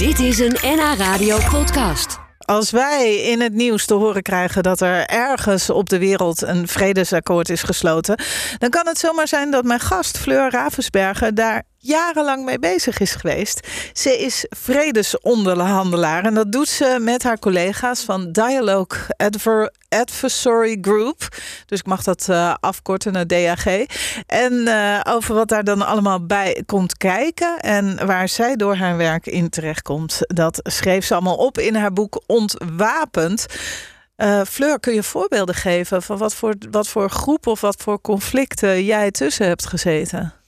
Dit is een NH Radio podcast. Als wij in het nieuws te horen krijgen dat er ergens op de wereld een vredesakkoord is gesloten, dan kan het zomaar zijn dat mijn gast Fleur Ravensberger daar jarenlang mee bezig is geweest. Ze is vredesonderhandelaar en dat doet ze met haar collega's van Dialogue Adver Adversary Group. Dus ik mag dat uh, afkorten naar DAG. En uh, over wat daar dan allemaal bij komt kijken en waar zij door haar werk in terechtkomt, dat schreef ze allemaal op in haar boek Ontwapend. Uh, Fleur, kun je voorbeelden geven van wat voor, wat voor groep of wat voor conflicten jij tussen hebt gezeten?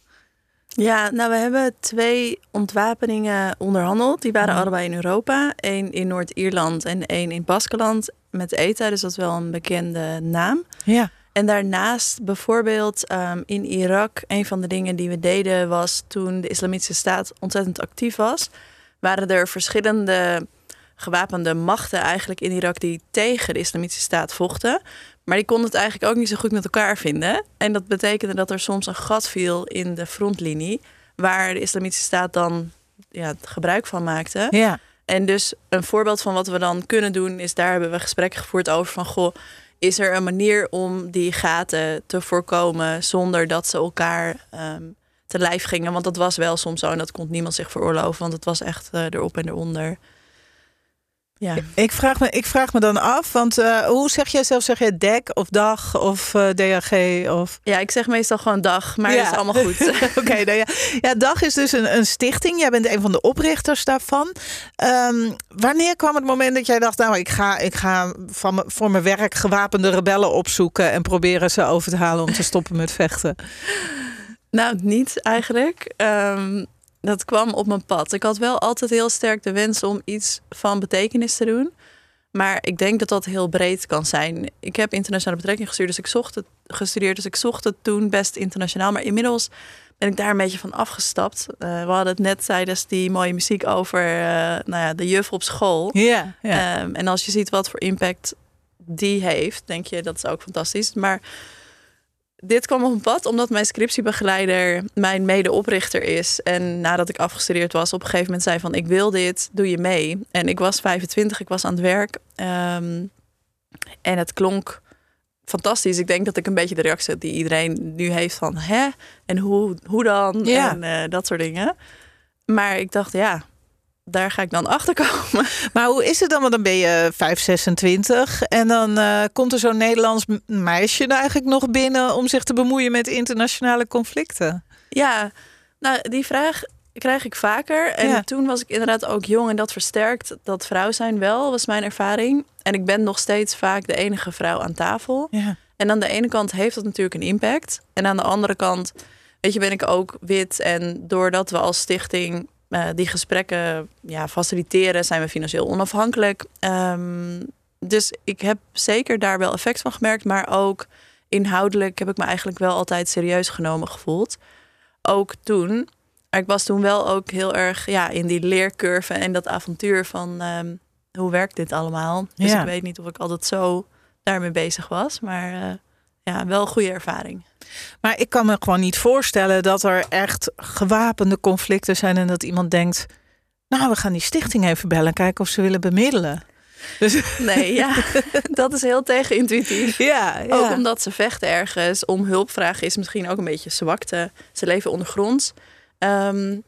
Ja, nou we hebben twee ontwapeningen onderhandeld. Die waren allebei in Europa. Eén in Noord-Ierland en één in Baskeland met ETA. Dus dat is wel een bekende naam. Ja. En daarnaast bijvoorbeeld um, in Irak, een van de dingen die we deden was toen de Islamitische Staat ontzettend actief was, waren er verschillende gewapende machten eigenlijk in Irak die tegen de Islamitische Staat vochten. Maar die konden het eigenlijk ook niet zo goed met elkaar vinden. En dat betekende dat er soms een gat viel in de frontlinie, waar de Islamitische Staat dan ja, gebruik van maakte. Ja. En dus een voorbeeld van wat we dan kunnen doen, is daar hebben we gesprekken gevoerd over van goh, is er een manier om die gaten te voorkomen zonder dat ze elkaar um, te lijf gingen? Want dat was wel soms zo en dat kon niemand zich veroorloven, want het was echt uh, erop en eronder. Ja. Ik, vraag me, ik vraag me dan af, want uh, hoe zeg jij zelf? Zeg je dek of dag of uh, DAG? Of... Ja, ik zeg meestal gewoon dag, maar ja. is allemaal goed. Oké, okay, nou ja. ja, dag is dus een, een, stichting. Jij bent een van de oprichters daarvan. Um, wanneer kwam het moment dat jij dacht, nou, ik ga, ik ga van voor mijn werk gewapende rebellen opzoeken en proberen ze over te halen om te stoppen met vechten? Nou, niet eigenlijk. Um, dat kwam op mijn pad. Ik had wel altijd heel sterk de wens om iets van betekenis te doen. Maar ik denk dat dat heel breed kan zijn. Ik heb internationale betrekking gestudeerd, dus ik zocht het, gestudeerd, dus ik zocht het toen best internationaal. Maar inmiddels ben ik daar een beetje van afgestapt. Uh, we hadden het net tijdens die mooie muziek over uh, nou ja, de juf op school. Ja. Um, en als je ziet wat voor impact die heeft, denk je dat is ook fantastisch. Maar dit kwam op een pad omdat mijn scriptiebegeleider mijn medeoprichter is. En nadat ik afgestudeerd was, op een gegeven moment zei van ik wil dit, doe je mee. En ik was 25, ik was aan het werk. Um, en het klonk fantastisch. Ik denk dat ik een beetje de reactie die iedereen nu heeft van hè? En hoe, hoe dan? Ja. En uh, dat soort dingen. Maar ik dacht, ja, daar ga ik dan achter komen. Maar hoe is het dan? Want dan ben je 5, 26 en dan uh, komt er zo'n Nederlands meisje eigenlijk nog binnen om zich te bemoeien met internationale conflicten. Ja, nou die vraag krijg ik vaker. En ja. toen was ik inderdaad ook jong en dat versterkt dat vrouw zijn wel, was mijn ervaring. En ik ben nog steeds vaak de enige vrouw aan tafel. Ja. En aan de ene kant heeft dat natuurlijk een impact. En aan de andere kant, weet je, ben ik ook wit. En doordat we als stichting uh, die gesprekken ja, faciliteren, zijn we financieel onafhankelijk. Um, dus ik heb zeker daar wel effect van gemerkt, maar ook inhoudelijk heb ik me eigenlijk wel altijd serieus genomen gevoeld. Ook toen. Maar ik was toen wel ook heel erg ja, in die leercurve en dat avontuur van um, hoe werkt dit allemaal. Dus Ja. ik weet niet of ik altijd zo daarmee bezig was, maar uh, ja, wel een goede ervaring. Maar ik kan me gewoon niet voorstellen dat er echt gewapende conflicten zijn en dat iemand denkt, nou, we gaan die stichting even bellen, kijken of ze willen bemiddelen. Dus... Nee, ja, dat is heel tegenintuïtief. Ja, ja. Ook omdat ze vechten ergens om hulp vragen is misschien ook een beetje zwakte. Ze leven ondergronds. Um,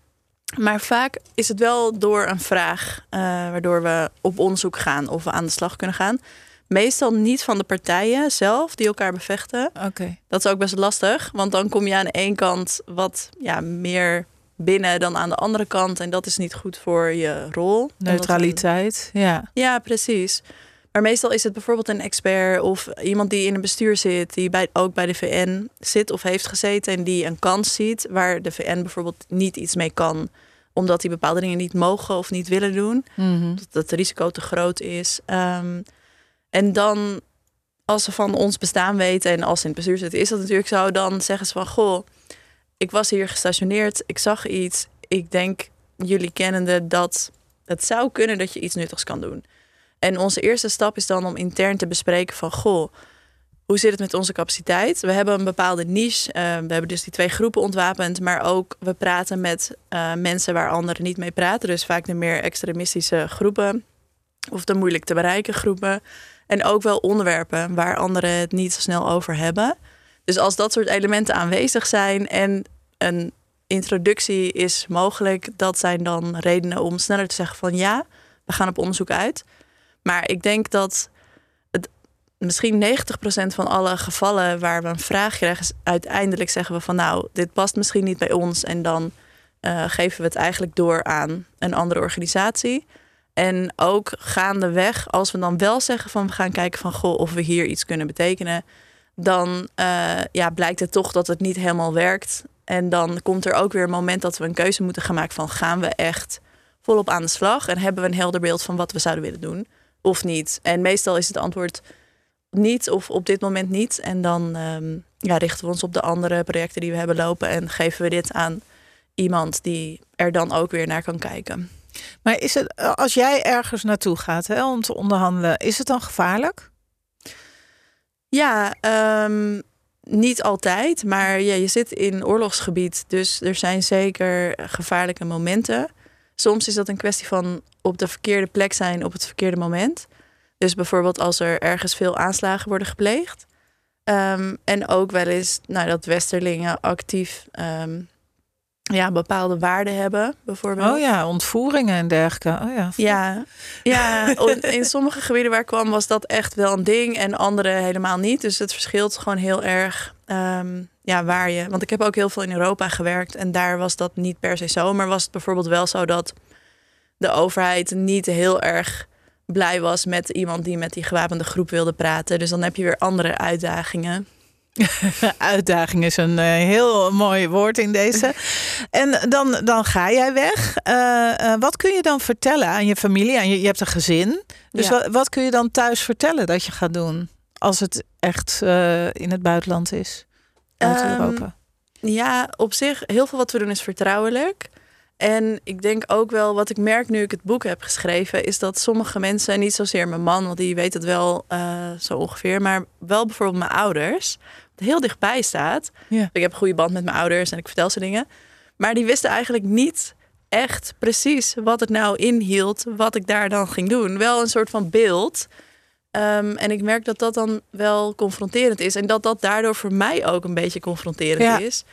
maar vaak is het wel door een vraag uh, waardoor we op onderzoek gaan of we aan de slag kunnen gaan. Meestal niet van de partijen zelf die elkaar bevechten. Okay. Dat is ook best lastig, want dan kom je aan de ene kant wat ja, meer binnen dan aan de andere kant. En dat is niet goed voor je rol. Neutraliteit, een... ja. Ja, precies. Maar meestal is het bijvoorbeeld een expert of iemand die in een bestuur zit, die bij, ook bij de VN zit of heeft gezeten en die een kans ziet waar de VN bijvoorbeeld niet iets mee kan, omdat die bepaalde dingen niet mogen of niet willen doen, mm -hmm. dat het risico te groot is. Um, en dan, als ze van ons bestaan weten en als ze in het bestuur zitten, is dat natuurlijk zo. Dan zeggen ze van, goh, ik was hier gestationeerd, ik zag iets. Ik denk, jullie kennende, dat het zou kunnen dat je iets nuttigs kan doen. En onze eerste stap is dan om intern te bespreken van, goh, hoe zit het met onze capaciteit? We hebben een bepaalde niche. Uh, we hebben dus die twee groepen ontwapend. Maar ook we praten met uh, mensen waar anderen niet mee praten. Dus vaak de meer extremistische groepen. Of de moeilijk te bereiken groepen. En ook wel onderwerpen waar anderen het niet zo snel over hebben. Dus als dat soort elementen aanwezig zijn en een introductie is mogelijk, dat zijn dan redenen om sneller te zeggen van ja, we gaan op onderzoek uit. Maar ik denk dat het, misschien 90% van alle gevallen waar we een vraag krijgen, uiteindelijk zeggen we van nou, dit past misschien niet bij ons. En dan uh, geven we het eigenlijk door aan een andere organisatie. En ook gaandeweg, als we dan wel zeggen van we gaan kijken van goh, of we hier iets kunnen betekenen, dan uh, ja, blijkt het toch dat het niet helemaal werkt. En dan komt er ook weer een moment dat we een keuze moeten gaan maken van gaan we echt volop aan de slag en hebben we een helder beeld van wat we zouden willen doen of niet. En meestal is het antwoord niet of op dit moment niet. En dan um, ja, richten we ons op de andere projecten die we hebben lopen en geven we dit aan iemand die er dan ook weer naar kan kijken. Maar is het, als jij ergens naartoe gaat hè, om te onderhandelen, is het dan gevaarlijk? Ja, um, niet altijd, maar ja, je zit in oorlogsgebied, dus er zijn zeker gevaarlijke momenten. Soms is dat een kwestie van op de verkeerde plek zijn op het verkeerde moment. Dus bijvoorbeeld als er ergens veel aanslagen worden gepleegd. Um, en ook wel eens nou, dat Westerlingen actief um, ja, bepaalde waarden hebben, bijvoorbeeld. Oh ja, ontvoeringen en dergelijke. Oh ja. Ja, ja, in sommige gebieden waar ik kwam was dat echt wel een ding en andere helemaal niet. Dus het verschilt gewoon heel erg um, ja, waar je... Want ik heb ook heel veel in Europa gewerkt en daar was dat niet per se zo. Maar was het bijvoorbeeld wel zo dat de overheid niet heel erg blij was met iemand die met die gewapende groep wilde praten. Dus dan heb je weer andere uitdagingen. Uitdaging is een uh, heel mooi woord in deze. En dan, dan ga jij weg. Uh, uh, wat kun je dan vertellen aan je familie? Aan je, je hebt een gezin. Dus ja. wat, wat, kun je dan thuis vertellen dat je gaat doen? Als het echt in het buitenland is? Uit um, Europa. Ja, op zich, heel veel wat we doen is vertrouwelijk. En ik denk ook wel, wat ik merk nu ik het boek heb geschreven, is dat sommige mensen, niet zozeer mijn man, want die weet het wel zo ongeveer, maar wel bijvoorbeeld mijn ouders heel dichtbij staat. Ja. Ik heb een goede band met mijn ouders en ik vertel ze dingen. Maar die wisten eigenlijk niet echt precies wat het nou inhield, wat ik daar dan ging doen. Wel een soort van beeld. Um, en ik merk dat dat dan wel confronterend is. En dat dat daardoor voor mij ook een beetje confronterend ja. is.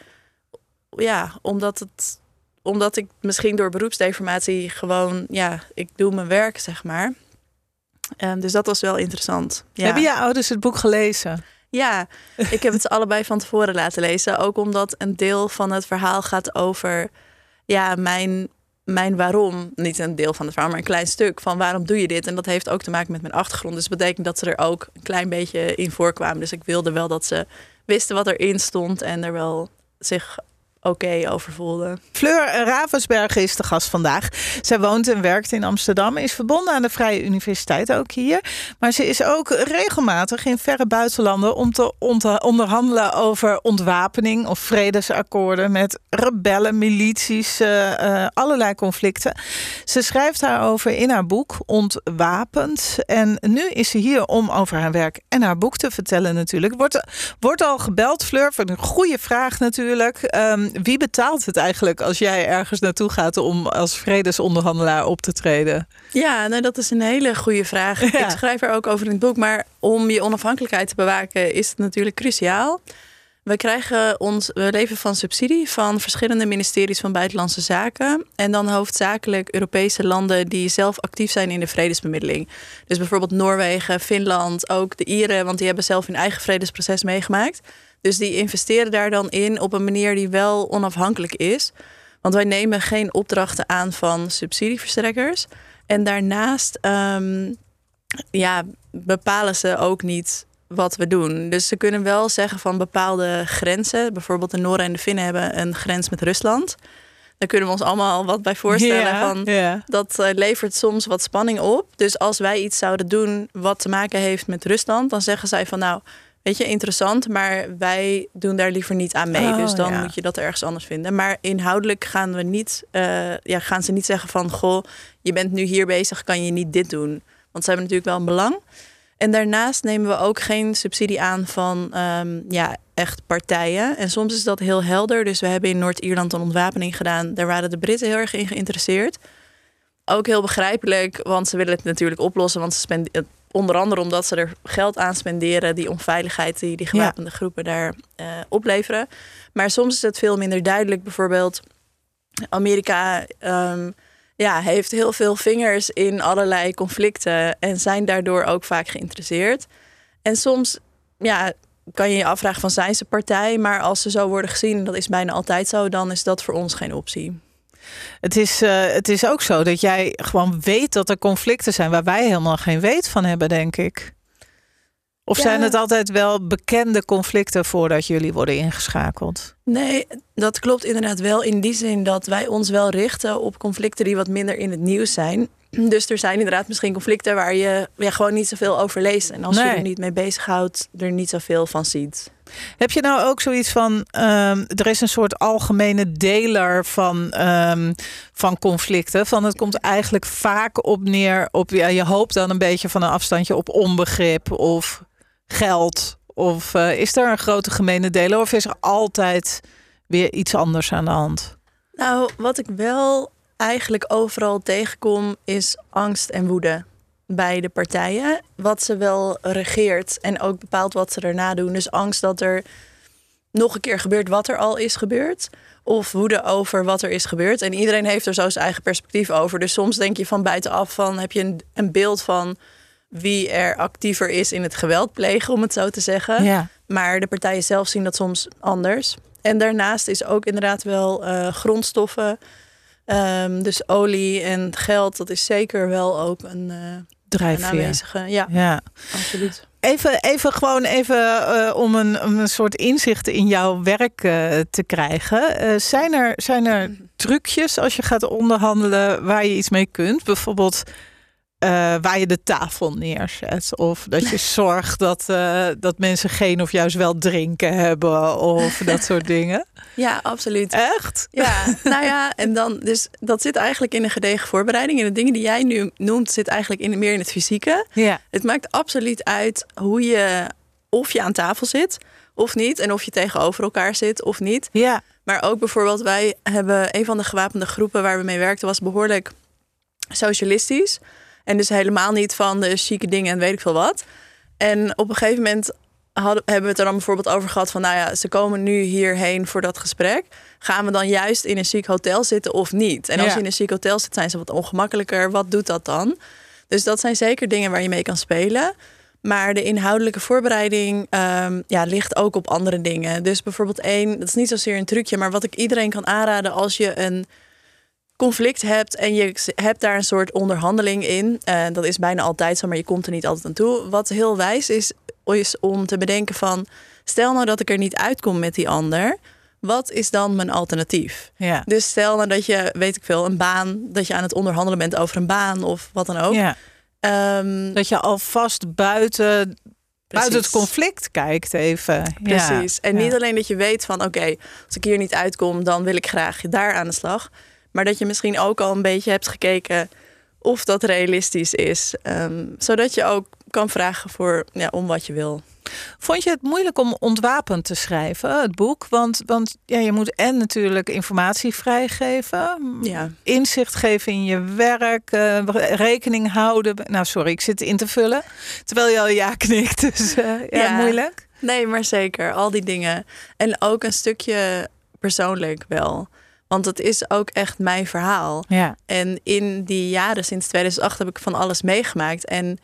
Ja, omdat het omdat ik misschien door beroepsdeformatie gewoon, ja, ik doe mijn werk, zeg maar. Um, dus dat was wel interessant. Ja. Hebben je ouders het boek gelezen? Ja, ik heb het allebei van tevoren laten lezen. Ook omdat een deel van het verhaal gaat over ja, mijn, mijn waarom. Niet een deel van het verhaal, maar een klein stuk van waarom doe je dit. En dat heeft ook te maken met mijn achtergrond. Dus dat betekent dat ze er ook een klein beetje in voorkwamen. Dus ik wilde wel dat ze wisten wat erin stond en er wel zich oké okay over voelde. Fleur Ravensbergen is de gast vandaag. Zij woont en werkt in Amsterdam. Is verbonden aan de Vrije Universiteit ook hier. Maar ze is ook regelmatig in verre buitenlanden om te onderhandelen over ontwapening of vredesakkoorden met rebellen, milities, uh, uh, allerlei conflicten. Ze schrijft daarover in haar boek Ontwapend. En nu is ze hier om over haar werk en haar boek te vertellen natuurlijk. Wordt, wordt al gebeld, Fleur, voor een goede vraag natuurlijk. Um, wie betaalt het eigenlijk als jij ergens naartoe gaat om als vredesonderhandelaar op te treden? Ja, nou, dat is een hele goede vraag. Ja. Ik schrijf er ook over in het boek. Maar om je onafhankelijkheid te bewaken is het natuurlijk cruciaal. We krijgen ons, we leven van subsidie van verschillende ministeries van Buitenlandse Zaken. En dan hoofdzakelijk Europese landen die zelf actief zijn in de vredesbemiddeling. Dus bijvoorbeeld Noorwegen, Finland, ook de Ieren, want die hebben zelf hun eigen vredesproces meegemaakt. Dus die investeren daar dan in op een manier die wel onafhankelijk is. Want wij nemen geen opdrachten aan van subsidieverstrekkers. En daarnaast um, ja, bepalen ze ook niet wat we doen. Dus ze kunnen wel zeggen van bepaalde grenzen. Bijvoorbeeld de Noren en de Finnen hebben een grens met Rusland. Daar kunnen we ons allemaal wat bij voorstellen. Van. Dat uh, levert soms wat spanning op. Dus als wij iets zouden doen wat te maken heeft met Rusland, dan zeggen zij van nou, weet je, interessant, maar wij doen daar liever niet aan mee. Oh, dus dan ja. moet je dat ergens anders vinden. Maar inhoudelijk gaan we niet, uh, ja, gaan ze niet zeggen van goh, je bent nu hier bezig, kan je niet dit doen. Want ze hebben natuurlijk wel een belang. En daarnaast nemen we ook geen subsidie aan van ehm, ja, echt partijen. En soms is dat heel helder. Dus we hebben in Noord-Ierland een ontwapening gedaan. Daar waren de Britten heel erg in geïnteresseerd. Ook heel begrijpelijk, want ze willen het natuurlijk oplossen. Want ze spenderen, onder andere omdat ze er geld aan spenderen, die onveiligheid die die gewapende groepen daar uh, opleveren. Maar soms is het veel minder duidelijk. Bijvoorbeeld, Amerika um, ja, heeft heel veel vingers in allerlei conflicten en zijn daardoor ook vaak geïnteresseerd. En soms ja, kan je je afvragen van zijn ze partij, maar als ze zo worden gezien, en dat is bijna altijd zo, dan is dat voor ons geen optie. Het is, uh, het is ook zo dat jij gewoon weet dat er conflicten zijn waar wij helemaal geen weet van hebben, denk ik. Of zijn het altijd wel bekende conflicten voordat jullie worden ingeschakeld? Nee, dat klopt inderdaad wel. In die zin dat wij ons wel richten op conflicten die wat minder in het nieuws zijn. Dus er zijn inderdaad misschien conflicten waar je ja, gewoon niet zoveel over leest. En als je er niet mee bezighoudt, er niet zoveel van ziet. Heb je nou ook zoiets van, um, er is een soort algemene deler van, um, van conflicten. Van het komt eigenlijk vaak op neer op, ja, je hoopt dan een beetje van een afstandje op onbegrip of geld? Of uh, is er een grote gemene deler? Of is er altijd weer iets anders aan de hand? Nou, wat ik wel eigenlijk overal tegenkom, is angst en woede bij de partijen. Wat ze wel regeert en ook bepaalt wat ze erna doen. Dus angst dat er nog een keer gebeurt wat er al is gebeurd. Of woede over wat er is gebeurd. En iedereen heeft er zo zijn eigen perspectief over. Dus soms denk je van buitenaf van heb je een, een beeld van wie er actiever is in het geweld plegen, om het zo te zeggen. Ja. Maar de partijen zelf zien dat soms anders. En daarnaast is ook inderdaad wel uh, grondstoffen. Um, dus olie en geld, dat is zeker wel ook een, uh, drijfveer. aanwezige. Ja, ja, absoluut. Even, even gewoon even uh, om, een, om een soort inzicht in jouw werk uh, te krijgen. Uh, zijn, er, zijn er trucjes als je gaat onderhandelen waar je iets mee kunt? Bijvoorbeeld uh, waar je de tafel neerzet. Of dat je zorgt dat, uh, dat mensen geen of juist wel drinken hebben. Of dat soort dingen. Ja, absoluut. Echt? Ja, nou ja, en dan, dus dat zit eigenlijk in een gedegen voorbereiding. En de dingen die jij nu noemt, zit eigenlijk in, meer in het fysieke. Ja. Het maakt absoluut uit hoe je, of je aan tafel zit of niet. En of je tegenover elkaar zit of niet. Ja. Maar ook bijvoorbeeld, wij hebben een van de gewapende groepen waar we mee werkten, was behoorlijk socialistisch. En dus helemaal niet van de chique dingen en weet ik veel wat. En op een gegeven moment hadden, hebben we het er dan bijvoorbeeld over gehad van... nou ja, ze komen nu hierheen voor dat gesprek. Gaan we dan juist in een chic hotel zitten of niet? En als Ja. je in een chic hotel zit, zijn ze wat ongemakkelijker. Wat doet dat dan? Dus dat zijn zeker dingen waar je mee kan spelen. Maar de inhoudelijke voorbereiding ehm, ja, ligt ook op andere dingen. Dus bijvoorbeeld één, dat is niet zozeer een trucje... maar wat ik iedereen kan aanraden als je een conflict hebt en je hebt daar een soort onderhandeling in. Uh, dat is bijna altijd zo, maar je komt er niet altijd aan toe. Wat heel wijs is, is om te bedenken van... stel nou dat ik er niet uitkom met die ander... wat is dan mijn alternatief? Ja. Dus stel nou dat je, weet ik veel, een baan... dat je aan het onderhandelen bent over een baan of wat dan ook. ja. Ehm, Dat je alvast buiten, buiten het conflict kijkt even. Precies. Ja. En niet alleen dat je weet van oké, als ik hier niet uitkom, dan wil ik graag daar aan de slag. Maar dat je misschien ook al een beetje hebt gekeken of dat realistisch is. Ehm, zodat je ook kan vragen voor, ja, om wat je wil. Vond je het moeilijk om ontwapend te schrijven, het boek? Want, want ja, je moet en natuurlijk informatie vrijgeven, Ja. inzicht geven in je werk, eh, rekening houden. Nou, sorry, ik zit in te vullen. Terwijl je al ja knikt, dus eh, ja, Ja. moeilijk. Nee, maar zeker. Al die dingen. En ook een stukje persoonlijk wel. Want het is ook echt mijn verhaal. Ja, En in die jaren sinds 2008 heb ik van alles meegemaakt. En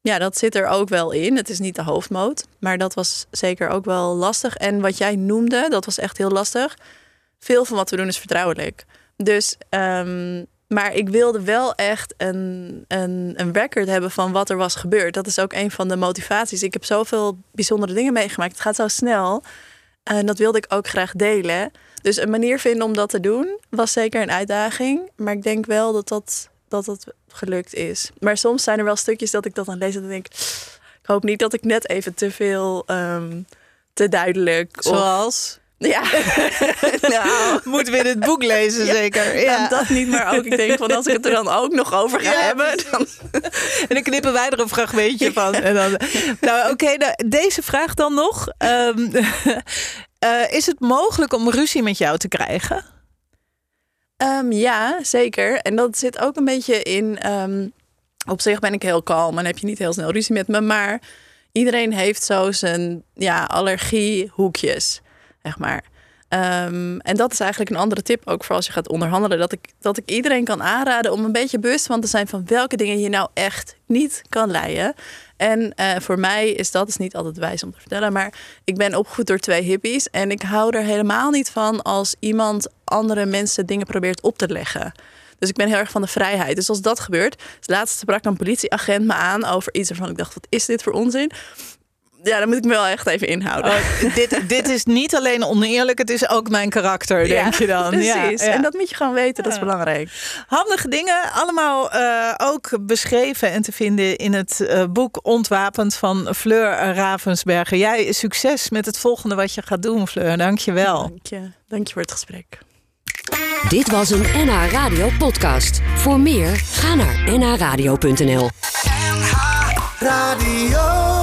ja, dat zit er ook wel in. Het is niet de hoofdmoot. Maar dat was zeker ook wel lastig. En wat jij noemde, dat was echt heel lastig. Veel van wat we doen is vertrouwelijk. Dus, ehm, maar ik wilde wel echt een, een, een record hebben van wat er was gebeurd. Dat is ook een van de motivaties. Ik heb zoveel bijzondere dingen meegemaakt. Het gaat zo snel. En dat wilde ik ook graag delen. Dus een manier vinden om dat te doen was zeker een uitdaging. Maar ik denk wel dat dat, dat, dat gelukt is. Maar soms zijn er wel stukjes dat ik dat dan lees en denk ik... hoop niet dat ik net even te veel, ehm, te duidelijk... Zoals... Ja, nou, Moeten we in het boek lezen, zeker. Ja. nou, dat niet, maar ook ik denk van als ik het er dan ook nog over ga Ja, hebben, dan En dan knippen wij er een fragmentje van. En dan, nou, oké, nou, deze vraag dan nog. Ehm, eh, is het mogelijk om ruzie met jou te krijgen? Ehm, ja, zeker. En dat zit ook een beetje in. ehm, op zich ben ik heel kalm en heb je niet heel snel ruzie met me. Maar iedereen heeft zo zijn ja, allergiehoekjes, zeg maar. Ehm, en dat is eigenlijk een andere tip ook voor als je gaat onderhandelen. Dat ik, dat ik iedereen kan aanraden om een beetje bewust van te zijn van welke dingen je nou echt niet kan leiden. En eh, voor mij is dat is niet altijd wijs om te vertellen. Maar ik ben opgevoed door twee hippies. En ik hou er helemaal niet van als iemand andere mensen dingen probeert op te leggen. Dus ik ben heel erg van de vrijheid. Dus als dat gebeurt. Dus laatst sprak een politieagent me aan over iets waarvan ik dacht: wat is dit voor onzin? Ja, dan moet ik me wel echt even inhouden. Oh, dit, dit is niet alleen oneerlijk, het is ook mijn karakter, denk je dan. Precies. Ja, ja. En dat moet je gewoon weten, dat is Ja. belangrijk. Handige dingen, allemaal eh, ook beschreven en te vinden in het eh, boek Ontwapend van Fleur Ravensberger. Jij succes met het volgende wat je gaat doen, Fleur. Dank je wel. Dank je. Dank je voor het gesprek. Dit was een NH Radio podcast. Voor meer, ga naar nhradio.nl. Radio.